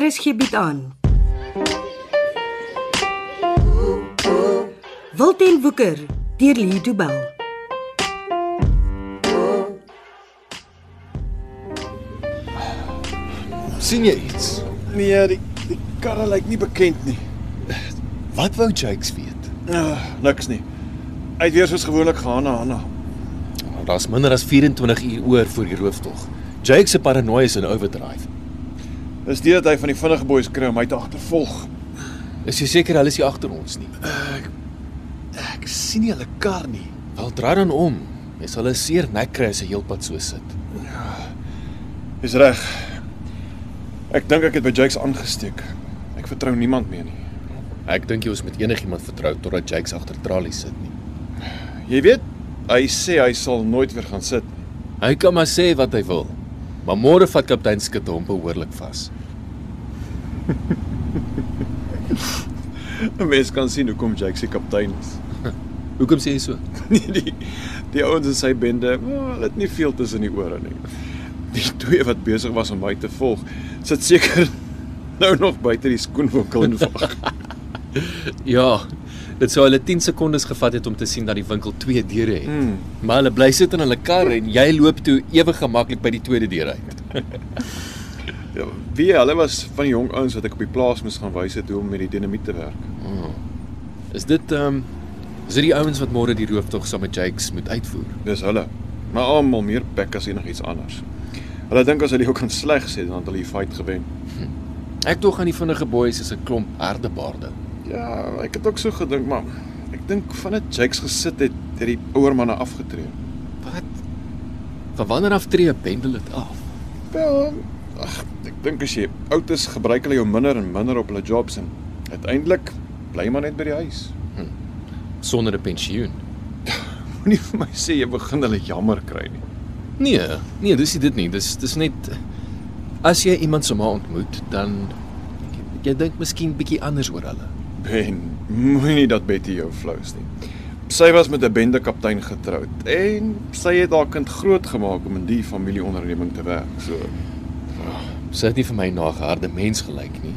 RSG bied aan. Wilten Woeker deur Lee Du Bell. sien jy iets? Nee, die die karre lyk nie bekend nie. Wat wou Jakes weet? Uh, niks nie. Hy het weer soos gewoonlik gegaan na Hanna. Daar's minder as 24 uur oor voor die rooftog. Jakes se paranoia is in overdrive. Dis dit dat hy van die vinnige boeis kry om my te agtervolg. Is jy seker hulle is nie agter ons nie? Ek sien nie hulle kar nie. Wel draai dan om. Jy sal 'n seer nek kry as jy heelpad so sit. Dis reg. Ek dink ek het by Jakes aangesteek. Ek vertrou niemand meer nie. Ek dink jy ons met enigiemand vertrou totdat Jakes agter tralies sit nie. Jy weet, hy sê hy sal nooit weer gaan sit nie. Hy kan maar sê wat hy wil. Maar môre vat kaptein Skutte hom behoorlik vas. 'n Mens kan sien hoekom Jakes die kaptein is. Hoekom sê jy so? Nee, die die ouens in sy bende, oh, hulle het nie veel tussen die ore nie. Die twee wat besig was om my te volg, sit seker nou nog buite die skoenwinkel en wag. Ja, dit sou hulle 10 sekondes gevat het om te sien dat die winkel twee deure het. Hmm. Maar hulle bly sit in hulle kar en jy loop toe ewe gemaklik by die tweede deur uit. Ja, wie hulle was van die jong ouens wat ek op die plaas moes gaan wys het hoe om met die dinamiet te werk. Is dit ehm um, is dit die ouens wat môre die rooftog saam met Jakes moet uitvoer? Dis hulle. Maar almal meer pek as enigiets anders. Hulle dink as hulle ook kan sleg sê dan het hulle die fight gewen. Ek tog aan die vinnige boeis is 'n klomp herdebaarde. Ja, ek het ook so gedink, maar ek dink vandat Jakes gesit het, het die ouer manne afgetree. Wat? Van wanneer af tree 'n pendel dit af? Wel, ag, ek dink as jy oud is, gebruik hulle jou minder en minder op hulle jobs en uiteindelik bly maar net by die huis. Sonder 'n pensioen. Moenie vir my sê jy begin hulle jammer kry nie. Nee, nee, dis nie dit nie. Dis dis net as jy iemand sommer ontmoet, dan jy dink miskien bietjie anders oor hulle. Ben, moenie dat Betty jou flous nie. Sy was met 'n bende kaptein getroud en sy het haar kind grootgemaak om in die familieonderneming te werk. So, Sy het nie vir my na 'n harde mens gelyk nie.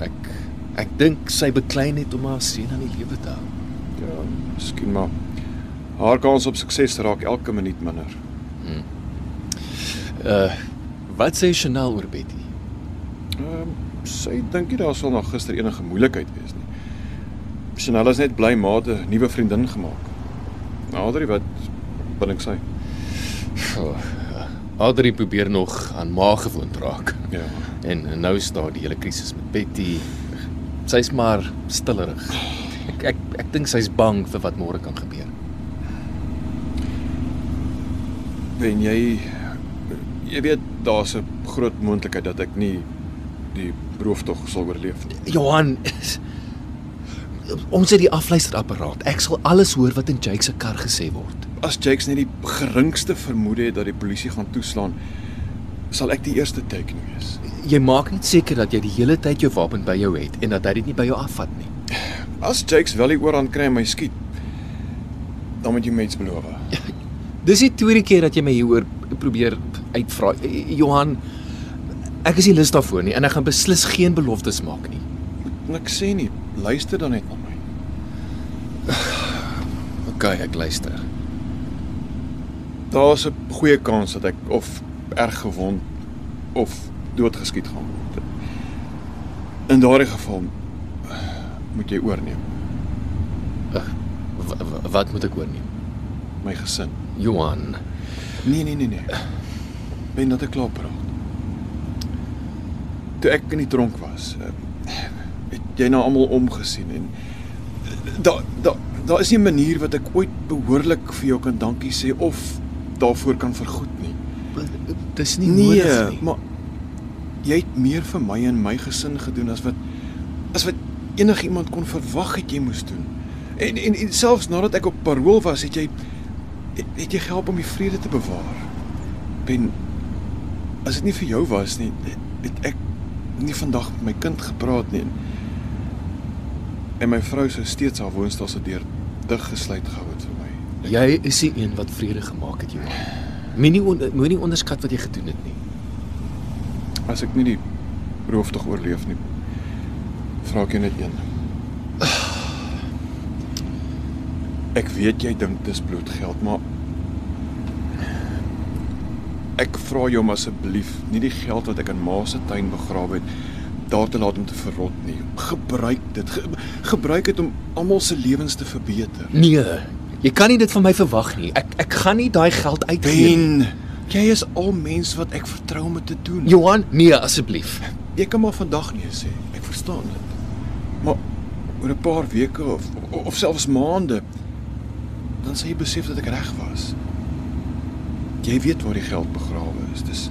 Ek ek dink sy beklei net om haar seun aan die lewe te hou. ja, miskien maar haar kans op sukses raak elke minuut minder. Uh wat sê Chanel oor Betty? Ehm um, sy dink nie daar sal nog gister enige moeilikheid wees nie. Chanel is net bly maar 'n nuwe vriendin gemaak. Adri wat dink sy? Oh, Adri probeer nog aan ma gewoond raak. Ja. En nou staan die hele krisis met Betty. Sy's maar stillerig. Ek ek ek dink sy's bang vir wat môre kan gebeur. Wen jy jy weet daar's 'n groot moontlikheid dat ek nie die rooftog sal oorleef. Johan, ons het die afluisterapparaat. Ek sal alles hoor wat in Jake se kar gesê word. As Jakes net die geringste vermoede het dat die polisie gaan toeslaan, sal ek die eerste teken wees. Jy maak net seker dat jy die hele tyd jou wapen by jou het en dat hy dit nie by jou afvat nie. As Jakes wel die oorhand kry en my skiet, dan moet jy my iets beloof. Dis die tweede keer dat jy my hieroor probeer uitvra. Johan, ek is nie lus daarvoor nie en ek gaan beslis geen beloftes maak nie. Ek sê nie, luister dan net na my. OK, ek luister. Daar's 'n goeie kans dat ek of erg gewond of doodgeskiet gaan word. In daardie geval moet jy oorneem w- wat moet ek oorneem? my gesin. Johan, Nee nee nee nee. Ben dat ek klaar praat. Toe ek in die tronk was, eh, het jy nou almal omgesien en daar daar daar is nie 'n manier wat ek ooit behoorlik vir jou kan dankie sê of daarvoor kan vergoed nie. dis nie Nee, nodig nie. maar jy het meer vir my en my gesin gedoen as wat as wat enigiemand kon verwag het jy moes doen. En, en en selfs nadat ek op parol was, het jy het, het jy gehelp om die vrede te bewaar. Ben as dit nie vir jou was nie, het, het ek nie vandag met my kind gepraat nie. En my vrou sou steeds haar woonstel se deur dig gesluit gehou het vir my. Jy is die een wat vrede gemaak het, Johan. Moenie on, moenie onderskat wat jy gedoen het nie. As ek nie die roof tog oorleef nie. Vra ek jou net een. Ek weet jy dink dis bloedgeld, maar ek vra jou om asseblief nie die geld wat ek in ma se tuin begrawe het daar te laat om te verrot nie. Gebruik dit. Ge gebruik dit om almal se lewens te verbeter. Nee, jy kan nie dit van my verwag nie. Ek ek gaan nie daai geld uitgee. nie. Jy is al mens wat ek vertrou om dit te doen. Johan, nee asseblief. Jy kan maar vandag nee sê. Ek verstaan dit. Maar oor 'n paar weke of of selfs maande dan sal jy besef dat ek reg was. Jy weet waar die geld begrawe is. Dis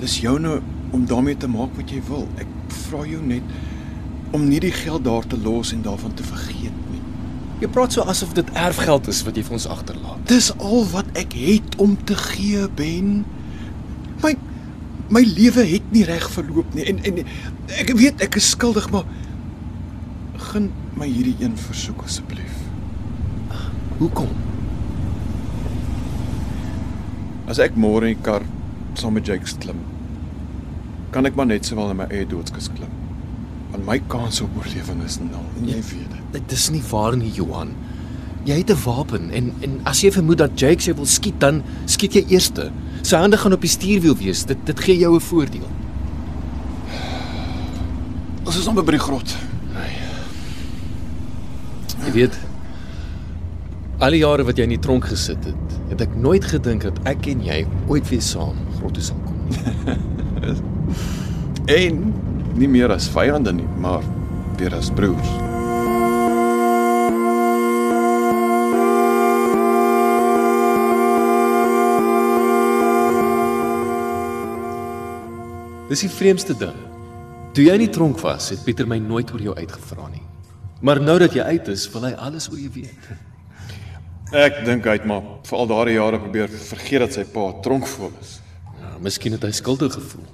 dis joune om daarmee te maak wat jy wil. Ek vra jou net om nie die geld daar te los en daarvan te vergeet nie. Jy praat so asof dit erfgeld is wat jy vir ons agterlaat. Dis al wat ek het om te gee, Ben. My my lewe het nie reg verloop nie en en ek weet ek is skuldig, maar gun my hierdie een versoek asseblief. Hoekom? As ek môre in die kar saam met Jakes klim, kan ek maar net sowel in my eie doodskus klim. Want my kans op oorlewing is nul en jy weet dit. Dit is nie waar nie, Johan. Jy het 'n wapen en en as jy vermoed dat Jake jou wil skiet, dan skiet jy eerste. Sy hande gaan op die stuurwiel wees. Dit dit gee jou 'n voordeel. Ons is amper by die grot. Jy weet, al die jare wat jy in die tronk gesit het, het ek nooit gedink dat ek en jy ooit weer saam grot toe sal kom. En nie meer as vyande nie, maar weer as broers. Dis die vreemdste ding. Toe jy in die tronk was, het Pieter my nooit oor jou uitgevra nie. Maar nou dat jy uit is, wil hy alles oor jou weet. Ek dink hy het maar vir al daardie jare probeer vergeet dat sy pa tronkvol is. Ja, miskien het hy skuldig gevoel.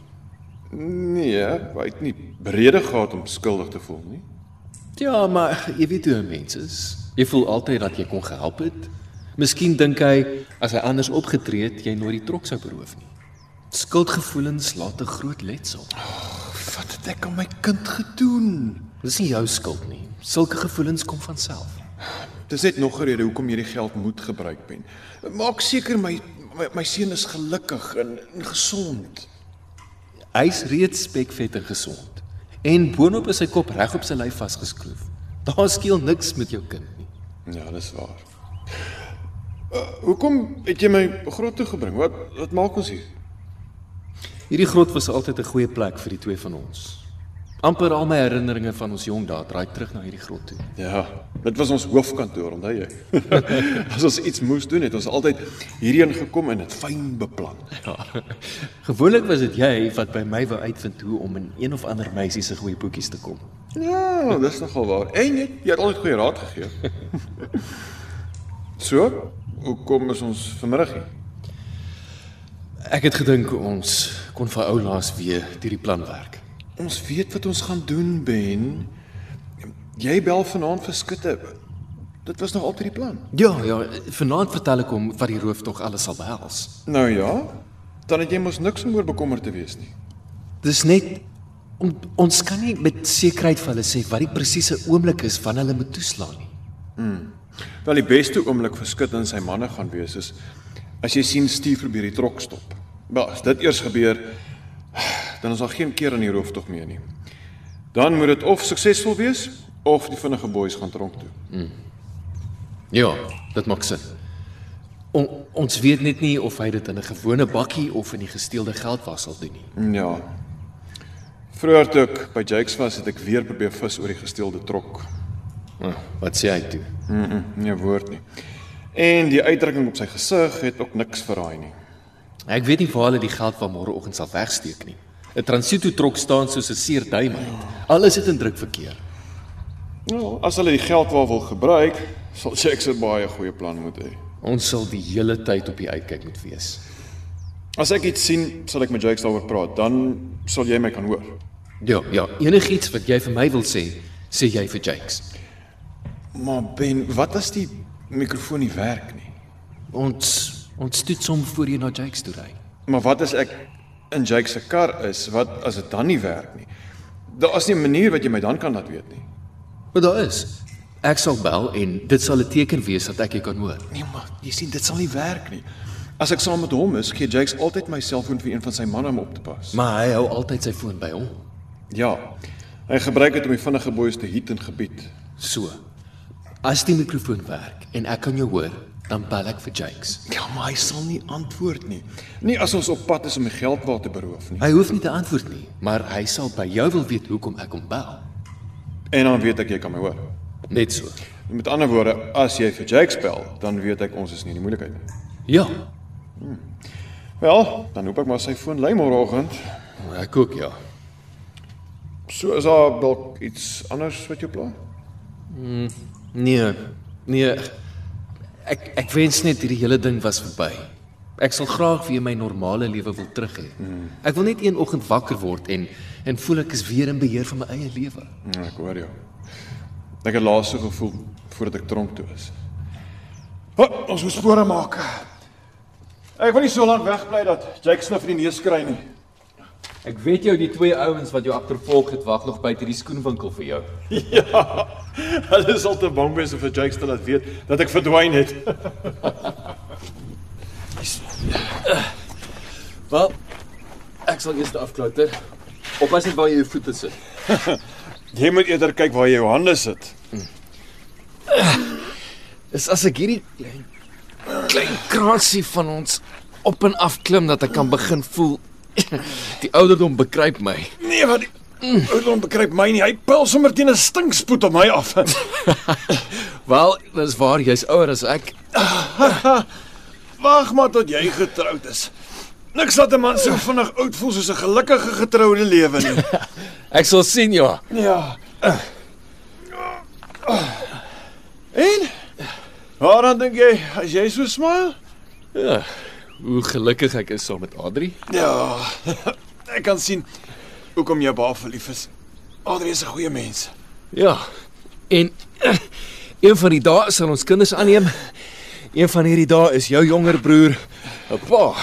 Nee, hy het nie berede gehad om skuldig te voel nie. Ja, maar jy weet hoe 'n mens is. Jy voel altyd dat jy kon gehelp het. Miskien dink hy as hy anders opgetree het, jy nooit die trok sou beroof nie. Skuldgevoelens laat 'n groot letsel. Wat het ek aan my kind gedoen? Dis nie jou skuld nie. Sulke gevoelens kom van self. Dis net nog 'n rede hoekom jy die geld moet gebruik ben. Maak seker my my, my seun is gelukkig en, en gesond. Hy's reeds spekvet en gesond. En boonop is sy kop reg op sy lyf vasgeskroef. Daar skeel niks met jou kind nie. Ja, dis waar. Uh, hoekom het jy my grot toe gebring? Wat wat maak ons hier? Hierdie grot was altyd 'n goeie plek vir die twee van ons. Amper al my herinneringe van ons jong dae draai terug na hierdie grot toe. Ja, dit was ons hoofkantoor, onthou jy? As ons iets moes doen, het ons altyd hierheen gekom en dit fyn beplan. Ja. Gewoonlik was dit jy wat by my wou uitvind hoe om in een of ander meisie se goeie boekies te kom. Ja, dis nogal waar. En jy, jy het altyd goeie raad gegee. so, hoekom is ons vanmiddag hier? Ek het gedink ons kon vir ou laas weer hierdie plan werk. Ons weet wat ons gaan doen, Ben. Jy bel vanaand vir skutte. Dit was nog altyd die plan. Ja, ja, vanaand vertel ek hom wat die rooftog alles sal behels. Nou ja, dan het jy mos niks om oor bekommerd te wees nie. Dis net on, ons kan nie met sekerheid vir hulle sê wat die presiese oomblik is wanneer hulle moet toeslaan nie. Wel die beste oomblik vir Skut en sy manne gaan wees is as jy sien Steve probeer die trok stop. Wel, as dit eers gebeur, dan is daar geen keer aan die rooftog meer nie. Dan moet dit of suksesvol wees of die vinnige boeis gaan tronk toe. Ja, dit maak sin. On, ons weet net nie of hy dit in 'n gewone bakkie of in die gesteelde geldwas sal doen nie. Ja. Vroeër toe ek by Jakes was, het ek weer probeer vis oor die gesteelde trok. Ah, wat sê hy toe? Mm, -mm nee woord nie. En die uitdrukking op sy gesig het ook niks verraai nie. Ek weet nie waar hulle die geld van môreoggend sal wegsteek nie. 'n Transito trok staan soos 'n seer duimheid. Alles het in druk verkeer. Nou, as hulle die geld waar wil gebruik, sal Jakes 'n baie goeie plan moet hê. Ons sal die hele tyd op die uitkyk moet wees. As ek iets sien, sal ek met Jakes daaroor praat. Dan sal jy my kan hoor. Ja, ja, enigiets wat jy vir my wil sê, sê jy vir Jakes. Maar Ben, wat as die mikrofoon nie werk nie? Ons ons stoets hom voor jy na Jakes toe ry. Maar wat as ek in Jakes se kar is? Wat as dit dan nie werk nie? Daar is nie 'n manier wat jy my dan kan laat weet nie. Maar daar is. Ek sal bel en dit sal 'n teken wees dat ek jou kan hoor. Nee, maar jy sien dit sal nie werk nie. As ek saam met hom is, gee Jakes altyd my selfoon vir een van sy manne om op te pas. Maar hy hou altyd sy foon by hom. Ja. Hy gebruik dit om die vinnige boeis te hit in gebied. So. As die mikrofoon werk en ek kan jou hoor, dan bel ek vir Jakes. Ja, maar hy sal nie antwoord nie. Nie as ons op pad is om die geld waar te beroof nie. Hy hoef nie te antwoord nie, maar hy sal by jou wil weet hoekom ek hom bel. En dan weet ek jy kan my hoor. Net so. Met ander woorde, as jy vir Jakes bel, dan weet ek ons is nie in die moeilikheid nie. Ja. Wel, dan hoop ek maar sy foon lei môreoggend. Ek ook ja. So is daar dalk iets anders wat jou pla? Nee. Nee. Ek ek wens net hierdie hele ding was verby. Ek sal graag weer my normale lewe wil terug hê. Ek wil net een oggend wakker word en en voel ek is weer in beheer van my eie lewe. Ja, ek hoor jou. Ek het laas so gevoel voordat ek tronk toe is. Ho, ons moet spore maak. Ek wil nie so lank wegbly dat Jake Smith in die neus kry nie. Ek weet jou die twee ouens wat jou agtervolg het wag nog buite die skoenwinkel vir jou. Ja. Hulle is al te bang wees om vir Jake te laat weet dat ek verdwyn het. Wel, ek sal eers afklouter. Oppas net waar jy jou voete sit. Jy moet eerder kyk waar jy jou hande sit. Is as ek hierdie klein klein kraansie van ons op en af klim dat ek kan begin voel die ouderdom bekruip my. Nee, wat die Oudon begryp my nie. Hy pyl sommer teen 'n stinkspoed op my af. Wel, dis waar jy's ouer as ek. Wag maar tot jy getroud is. Niks laat 'n man so vinnig oud voel soos 'n gelukkige getroude lewe nie. Ek sal sien ja. Ja. En? Waaraan dink jy as jy so smile? Ja. Hoe gelukkig ek is saam met Adri. Ja. Ek kan sien hoekom jy baie verlief is. Adrie is 'n goeie mens. Ja. En een van die dae sal ons kinders aanneem. Een van hierdie dae is jou jonger broer 'n pa.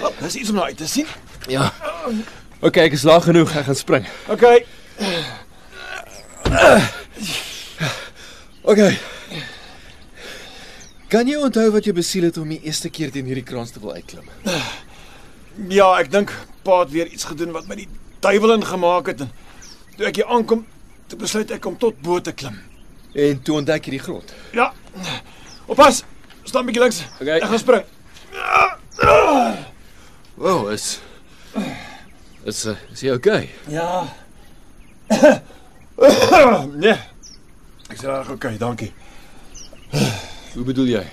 Wel, dis iets om na uit te sien. Ja. OK, ek is laag genoeg. Ek gaan spring. OK. OK. Kan jy onthou wat jy besiel het om die eerste keer teen hierdie kraans te wil uitklim? Ja, ek dink pa het weer iets gedoen wat my die duiwel ingemaak het en toe ek hier aankom, toe besluit ek om tot bo te klim. En toe ontdek jy die grond. Ja. Oppas. Staan 'n bietjie links. OK. Ek gaan spring. Wow, is is is jy okay? Ja. nee. Ek sê reg okay, dankie. Hoe bedoel jy?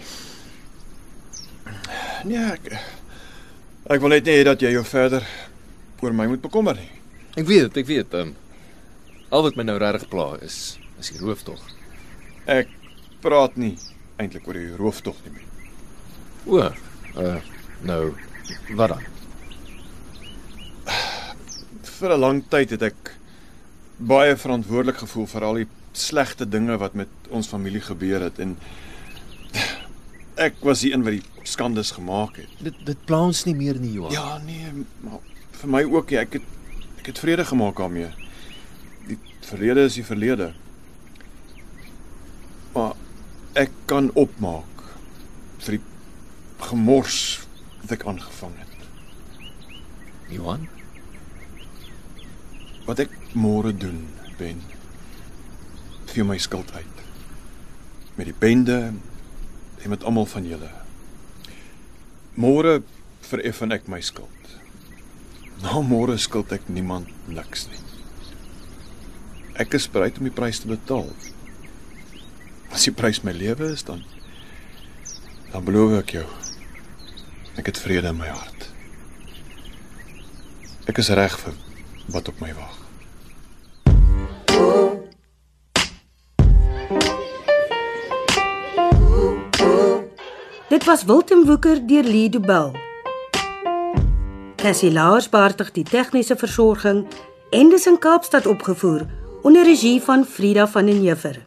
Nee, ek ek wil net nie hê dat jy jou verder oor my moet bekommer nie. Ek weet, ek weet. Um, al wat my nou regtig pla is is die rooftog. Ek praat nie eintlik oor die rooftog nie. man. O, uh nou wat dan? Vir 'n lang tyd het ek baie verantwoordelik gevoel vir al die slegte dinge wat met ons familie gebeur het en ek was die een wat die skandes gemaak het. Dit dit pla ons nie meer nie, Johan. Ja, nee, maar vir my ook nie. Ek het ek het vrede gemaak daarmee. Die verlede is die verlede. Maar ek kan opmaak vir die gemors wat ek aangevang het. Johan? Wat ek môre doen, Ben, vee my skuld uit. Met die bende en met almal van julle. Môre vereffen ek my skuld. Na môre skuld ek niemand niks nie. Ek is bereid om die prys te betaal. As die prys my lewe is dan dan beloof ek jou ek het vrede in my hart. Ek is reg vir wat op my wag. Dit was Wilten Woeker deur Lee Du Bell. Cassie Lars beheer die tegniese versorging en dis in Kaapstad opgevoer onder regie van Frida van den Heever.